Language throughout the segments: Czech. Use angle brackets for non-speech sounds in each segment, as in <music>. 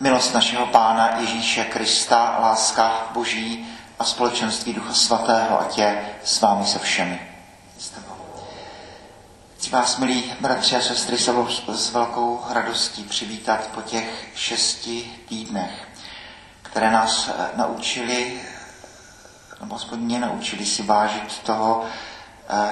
Milost našeho Pána Ježíše Krista, láska Boží a společenství Ducha Svatého, ať je s vámi se všemi. Chci vás, milí bratři a sestry, s velkou radostí přivítat po těch šesti týdnech, které nás eh, naučili, nebo aspoň mě naučili si vážit toho,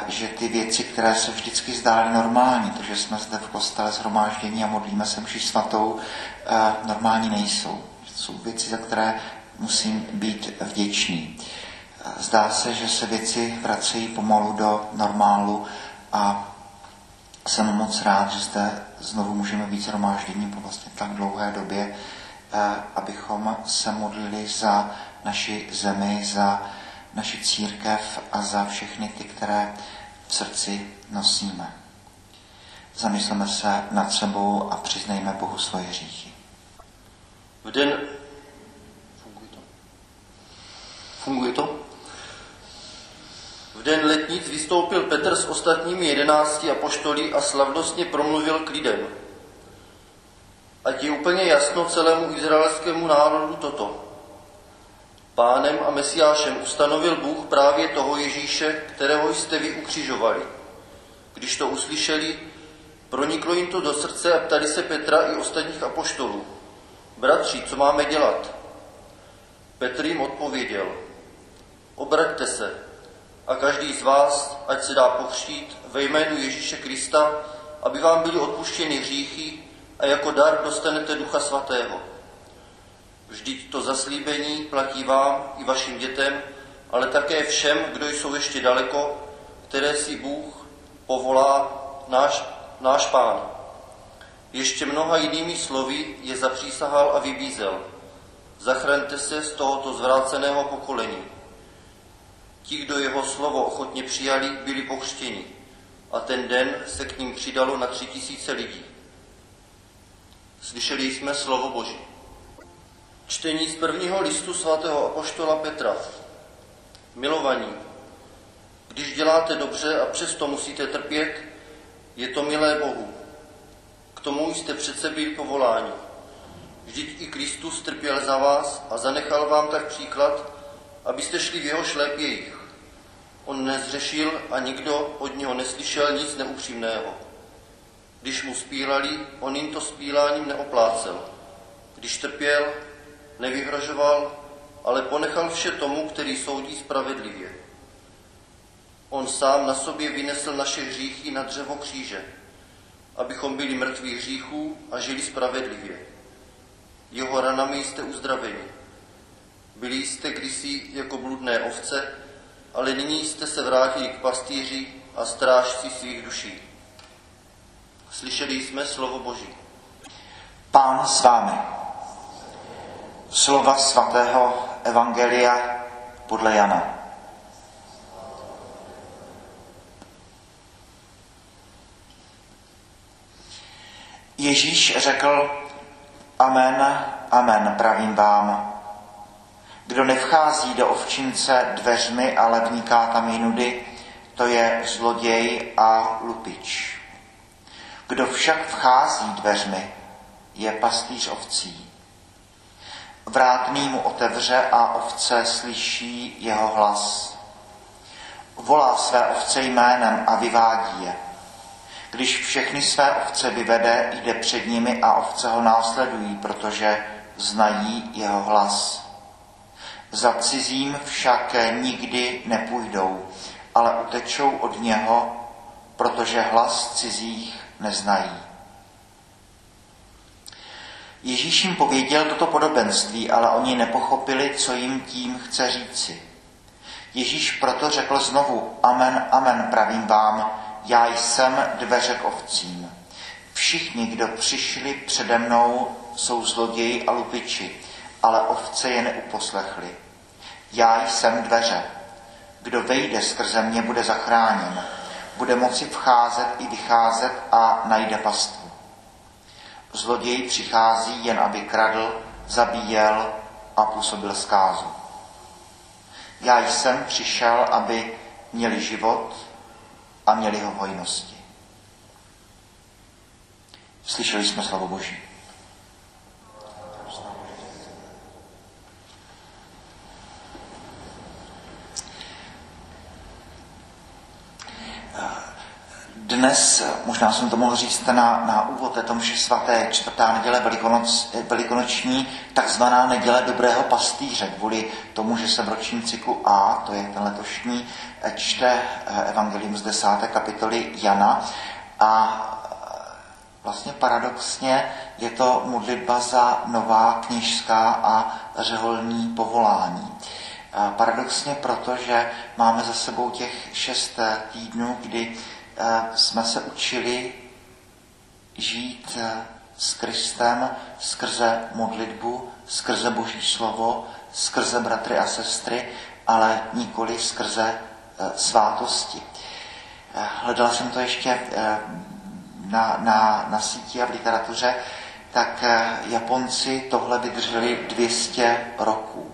že ty věci, které se vždycky zdály normální, to, že jsme zde v kostele zhromáždění a modlíme se mši svatou, eh, normální nejsou. Jsou věci, za které musím být vděčný. Zdá se, že se věci vracejí pomalu do normálu a jsem moc rád, že zde znovu můžeme být zhromážděním po vlastně tak dlouhé době, eh, abychom se modlili za naši zemi, za naši církev a za všechny ty, které v srdci nosíme. Zamysleme se nad sebou a přiznejme Bohu svoje hříchy. V den... Funguje to? Funguje to? V den letnic vystoupil Petr s ostatními jedenácti apoštolí a slavnostně promluvil k lidem. Ať je úplně jasno celému izraelskému národu toto. Pánem a Mesiášem ustanovil Bůh právě toho Ježíše, kterého jste vy ukřižovali. Když to uslyšeli, proniklo jim to do srdce a ptali se Petra i ostatních apoštolů. Bratři, co máme dělat? Petr jim odpověděl. Obraťte se, a každý z vás, ať se dá pokřtít ve jménu Ježíše Krista, aby vám byly odpuštěny hříchy a jako dar dostanete Ducha Svatého. Vždyť to zaslíbení platí vám i vašim dětem, ale také všem, kdo jsou ještě daleko, které si Bůh povolá náš, náš Pán. Ještě mnoha jinými slovy je zapřísahal a vybízel. Zachraňte se z tohoto zvráceného pokolení. Ti, kdo jeho slovo ochotně přijali, byli pokřtěni a ten den se k ním přidalo na tři tisíce lidí. Slyšeli jsme slovo Boží. Čtení z prvního listu svatého apoštola Petra. Milovaní, když děláte dobře a přesto musíte trpět, je to milé Bohu. K tomu jste přece byli povoláni. Vždyť i Kristus trpěl za vás a zanechal vám tak příklad, abyste šli v jeho šlépějích. On nezřešil a nikdo od něho neslyšel nic neupřímného. Když mu spílali, on jim to spíláním neoplácel. Když trpěl, nevyhrožoval, ale ponechal vše tomu, který soudí spravedlivě. On sám na sobě vynesl naše hříchy na dřevo kříže, abychom byli mrtví hříchů a žili spravedlivě. Jeho ranami jste uzdraveni. Byli jste kdysi jako bludné ovce, ale nyní jste se vrátili k pastýři a strážci svých duší. Slyšeli jsme slovo Boží. Pán s vámi. Slova svatého Evangelia podle Jana. Ježíš řekl, Amen, amen, pravím vám, kdo nevchází do ovčince dveřmi, ale vniká tam jinudy, to je zloděj a lupič. Kdo však vchází dveřmi, je pastýř ovcí. Vrátný mu otevře a ovce slyší jeho hlas. Volá své ovce jménem a vyvádí je. Když všechny své ovce vyvede, jde před nimi a ovce ho následují, protože znají jeho hlas. Za cizím však nikdy nepůjdou, ale utečou od něho, protože hlas cizích neznají. Ježíš jim pověděl toto podobenství, ale oni nepochopili, co jim tím chce říci. Ježíš proto řekl znovu, amen, amen, pravím vám, já jsem dveře k ovcím. Všichni, kdo přišli přede mnou, jsou zloději a lupiči, ale ovce je neuposlechli. Já jsem dveře. Kdo vejde skrze mě, bude zachráněn. Bude moci vcházet i vycházet a najde pastvu. Zloděj přichází jen, aby kradl, zabíjel a působil zkázu. Já jsem přišel, aby měli život a měli ho v hojnosti. Slyšeli jsme slovo Boží. Dnes, možná jsem to mohl říct na, na úvod této mši svaté, čtvrtá neděle velikonoc, velikonoční, takzvaná neděle dobrého pastýře, kvůli tomu, že se v ročním cyklu A, to je ten letošní, čte eh, evangelium z desáté kapitoly Jana a eh, vlastně paradoxně je to modlitba za nová kněžská a řeholní povolání. Eh, paradoxně proto, že máme za sebou těch šest týdnů, kdy jsme se učili žít s Kristem skrze modlitbu, skrze Boží slovo, skrze bratry a sestry, ale nikoli skrze e, svátosti. Hledal jsem to ještě na, na, na síti a v literatuře, tak Japonci tohle vydrželi 200 roků.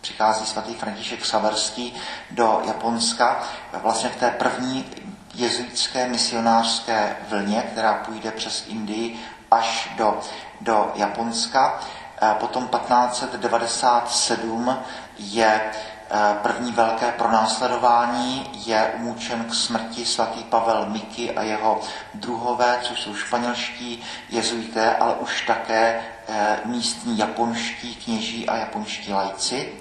Přichází svatý František Saverský do Japonska vlastně v té první jezuitské misionářské vlně, která půjde přes Indii až do, do Japonska. Potom 1597 je e, první velké pronásledování, je umučen k smrti svatý Pavel Miky a jeho druhové, což jsou španělští jezuité, ale už také e, místní japonští kněží a japonští lajci.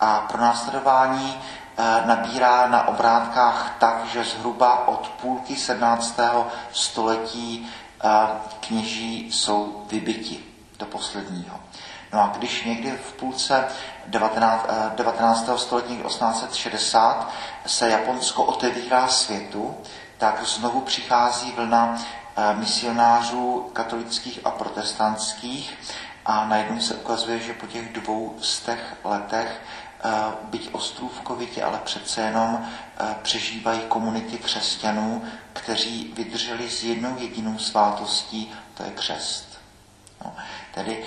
A pronásledování Eh, nabírá na obrátkách tak, že zhruba od půlky 17. století eh, kněží jsou vybiti do posledního. No a když někdy v půlce 19. 19. Eh, století 1860 se Japonsko otevírá světu, tak znovu přichází vlna misionářů katolických a protestantských a najednou se ukazuje, že po těch dvou stech letech byť ostrůvkovitě, ale přece jenom přežívají komunity křesťanů, kteří vydrželi s jednou jedinou svátostí, to je křest. No, tedy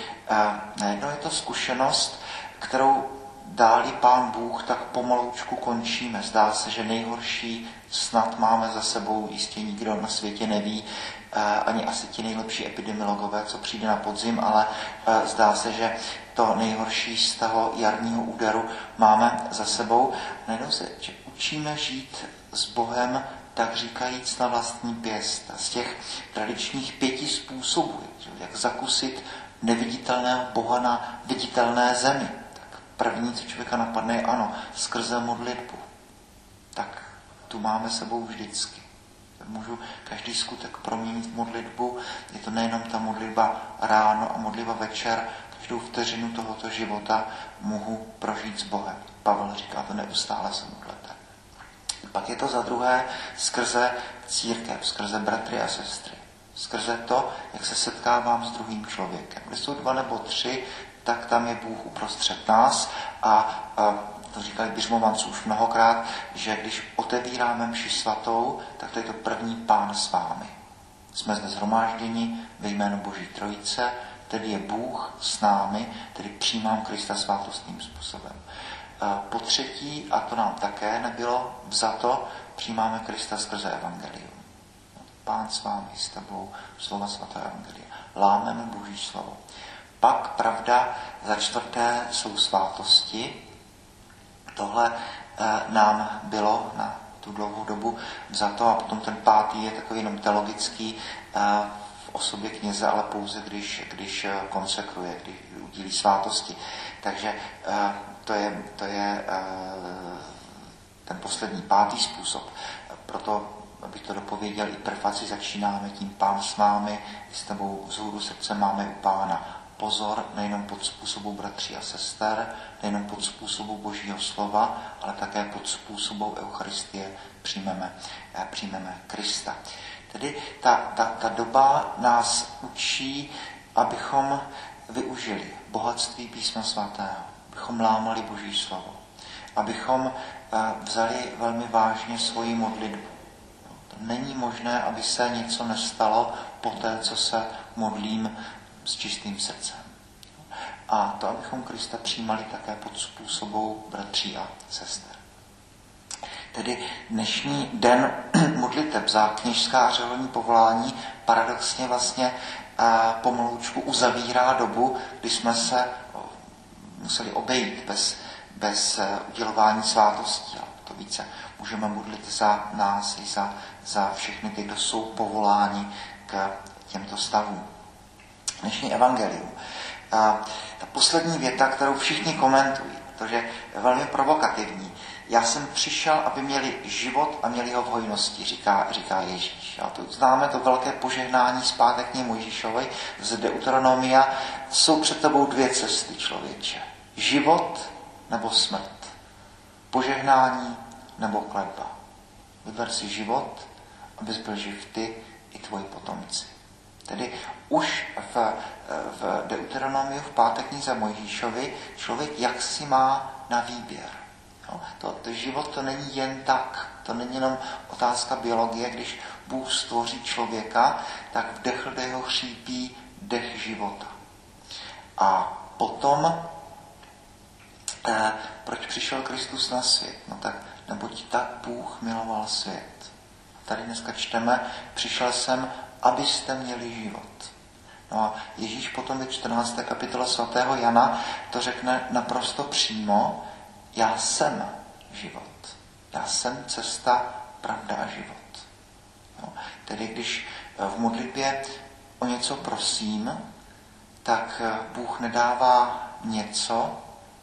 najednou je to zkušenost, kterou dáli pán Bůh, tak pomaloučku končíme. Zdá se, že nejhorší snad máme za sebou, jistě nikdo na světě neví, ani asi ti nejlepší epidemiologové, co přijde na podzim, ale zdá se, že to nejhorší z toho jarního úderu máme za sebou. Najednou se že učíme žít s Bohem, tak říkajíc na vlastní pěst. Z těch tradičních pěti způsobů, jak zakusit neviditelného Boha na viditelné zemi. Tak první, co člověka napadne, je ano, skrze modlitbu. Tak tu máme sebou vždycky. Můžu každý skutek proměnit v modlitbu. Je to nejenom ta modlitba ráno a modlitba večer, každou vteřinu tohoto života mohu prožít s Bohem. Pavel říká to neustále se modlete. Pak je to za druhé skrze církev, skrze bratry a sestry. Skrze to, jak se setkávám s druhým člověkem. Když jsou dva nebo tři, tak tam je Bůh uprostřed nás a, a to říkali Běžmovanců už mnohokrát, že když otevíráme mši svatou, tak to je to první pán s vámi. Jsme zde zhromážděni ve jménu Boží Trojice, tedy je Bůh s námi, tedy přijímám Krista svátostným způsobem. Po třetí, a to nám také nebylo vzato, přijímáme Krista skrze Evangelium. Pán s vámi, s tebou, slova svatého Evangelia. Lámeme Boží slovo. Pak, pravda, za čtvrté jsou svátosti. Tohle eh, nám bylo na tu dlouhou dobu za to a potom ten pátý je takový jenom teologický eh, osobě kněze, ale pouze když, když eh, konsekruje, když udílí svátosti. Takže eh, to je, to je eh, ten poslední, pátý způsob. Proto, abych to dopověděl, i prefaci začínáme tím pán s námi, s tebou vzhůru srdce máme u pána. Pozor nejenom pod způsobou bratří a sester, nejenom pod způsobou Božího slova, ale také pod způsobou Eucharistie přijmeme, přijmeme Krista. Tedy ta, ta, ta doba nás učí, abychom využili bohatství písma svatého, abychom lámali Boží slovo, abychom eh, vzali velmi vážně svoji modlitbu. Není možné, aby se něco nestalo po té, co se modlím s čistým srdcem. A to, abychom Krista přijímali také pod způsobou bratří a sester. Tedy dnešní den <clears throat> modliteb za kněžská řeholní povolání paradoxně vlastně pomalučku uzavírá dobu, kdy jsme se museli obejít bez, bez e, udělování svátostí. A to více můžeme modlit za nás i za, za všechny ty, kdo jsou povoláni k těmto stavům. Dnešní evangelium. A ta poslední věta, kterou všichni komentují, protože je velmi provokativní. Já jsem přišel, aby měli život a měli ho v hojnosti, říká, říká Ježíš. A to známe to velké požehnání zpátek Mojžíšovi z Deuteronomia. Jsou před tebou dvě cesty, člověče. Život nebo smrt. Požehnání nebo kletba. Vyber si život, abys byl živ ty i tvoji potomci. Tedy už v, v Deuteronomiu v pátek knize Mojžíšovi člověk jak si má na výběr. Jo? To, to život to není jen tak, to není jenom otázka biologie, když Bůh stvoří člověka, tak vdechl do jeho chřípí dech života. A potom, eh, proč přišel Kristus na svět? No tak, neboť tak Bůh miloval svět. Tady dneska čteme, přišel jsem, abyste měli život. No a Ježíš potom ve 14. kapitole svatého Jana to řekne naprosto přímo, já jsem život. Já jsem cesta, pravda a život. No, tedy když eh, v modlitbě o něco prosím, tak eh, Bůh nedává něco,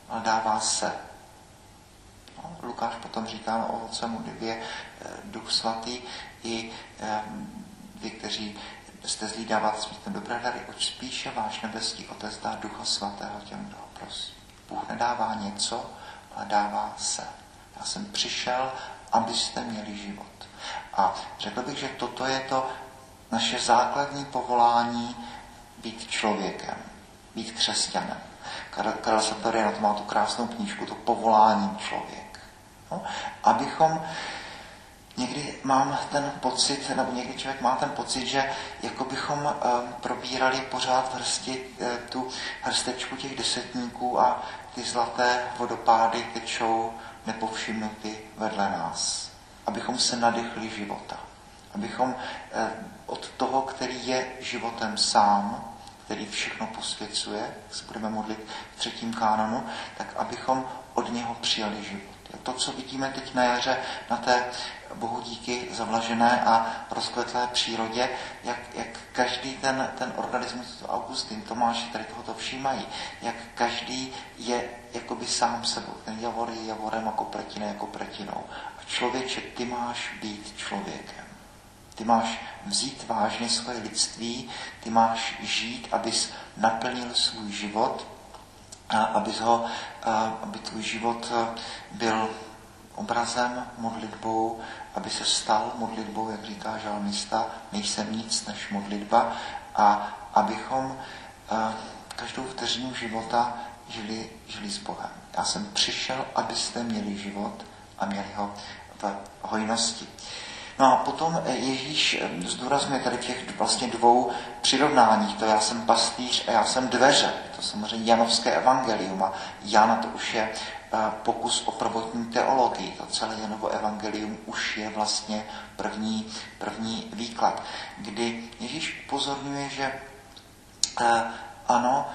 ale dává se. No, Lukáš potom říká o oce modlitbě eh, Duch Svatý i vy, kteří jste zlí dávat smíte dobré dary, oč spíše váš nebeský Otec dá Ducha Svatého těm, kdo prosí. Bůh nedává něco, ale dává se. Já jsem přišel, abyste měli život. A řekl bych, že toto je to naše základní povolání být člověkem, být křesťanem. Karel Satori na to má tu krásnou knížku, to povolání člověk. No, abychom někdy mám ten pocit, nebo někdy člověk má ten pocit, že jako bychom uh, probírali pořád v hrsti uh, tu hrstečku těch desetníků a ty zlaté vodopády tečou nepovšimnuty vedle nás. Abychom se nadechli života. Abychom uh, od toho, který je životem sám, který všechno posvěcuje, jak se budeme modlit v třetím kánonu, tak abychom od něho přijali život. To, co vidíme teď na jaře na té Bohu díky zavlažené a rozkvetlé přírodě, jak, jak každý ten, ten organismus, Augustin, Tomáš, tady tohoto všímají, jak každý je jakoby sám sebou. Ten javor je javorem a kopretina je kopretinou. A člověče, ty máš být člověkem. Ty máš vzít vážně svoje lidství, ty máš žít, abys naplnil svůj život, a abys ho, aby tvůj život byl obrazem, modlitbou, aby se stal modlitbou, jak říká žalmista, nejsem nic než modlitba a abychom každou vteřinu života žili, žili s Bohem. Já jsem přišel, abyste měli život a měli ho v hojnosti. No a potom Ježíš zdůrazňuje tady těch vlastně dvou přirovnáních. To já jsem pastýř a já jsem dveře. To samozřejmě Janovské evangelium. A Jan to už je pokus o prvotní teologii. To celé Janovo evangelium už je vlastně první, první výklad, kdy Ježíš upozorňuje, že ano,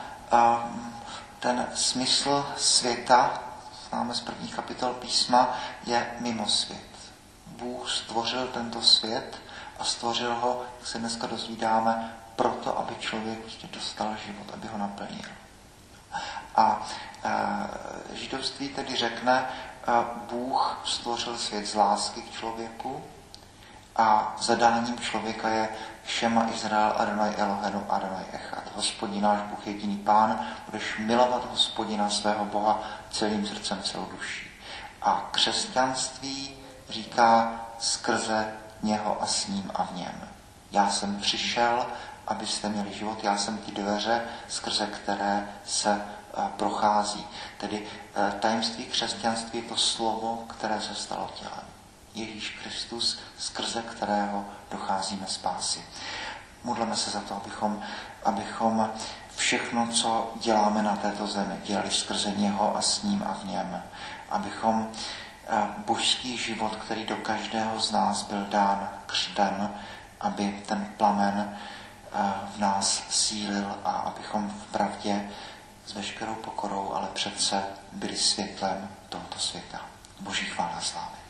ten smysl světa, známe z prvních kapitol písma, je mimo svět. Bůh stvořil tento svět a stvořil ho, jak se dneska dozvídáme, proto, aby člověk prostě dostal život, aby ho naplnil. A e, židovství tedy řekne, e, Bůh stvořil svět z lásky k člověku a zadáním člověka je Šema Izrael Adonai Elohenu Adonai Echad. Hospodin náš Bůh jediný pán, budeš milovat hospodina svého Boha celým srdcem, celou duší. A křesťanství říká skrze něho a s ním a v něm. Já jsem přišel, abyste měli život, já jsem ty dveře, skrze které se eh, prochází. Tedy eh, tajemství křesťanství je to slovo, které se stalo tělem. Ježíš Kristus, skrze kterého docházíme spásy. Modleme se za to, abychom, abychom všechno, co děláme na této zemi, dělali skrze něho a s ním a v něm. Abychom božský život, který do každého z nás byl dán křtem, aby ten plamen eh, v nás sílil a abychom v pravdě s veškerou pokorou, ale přece byli světlem tohoto světa. Boží chvála slávy.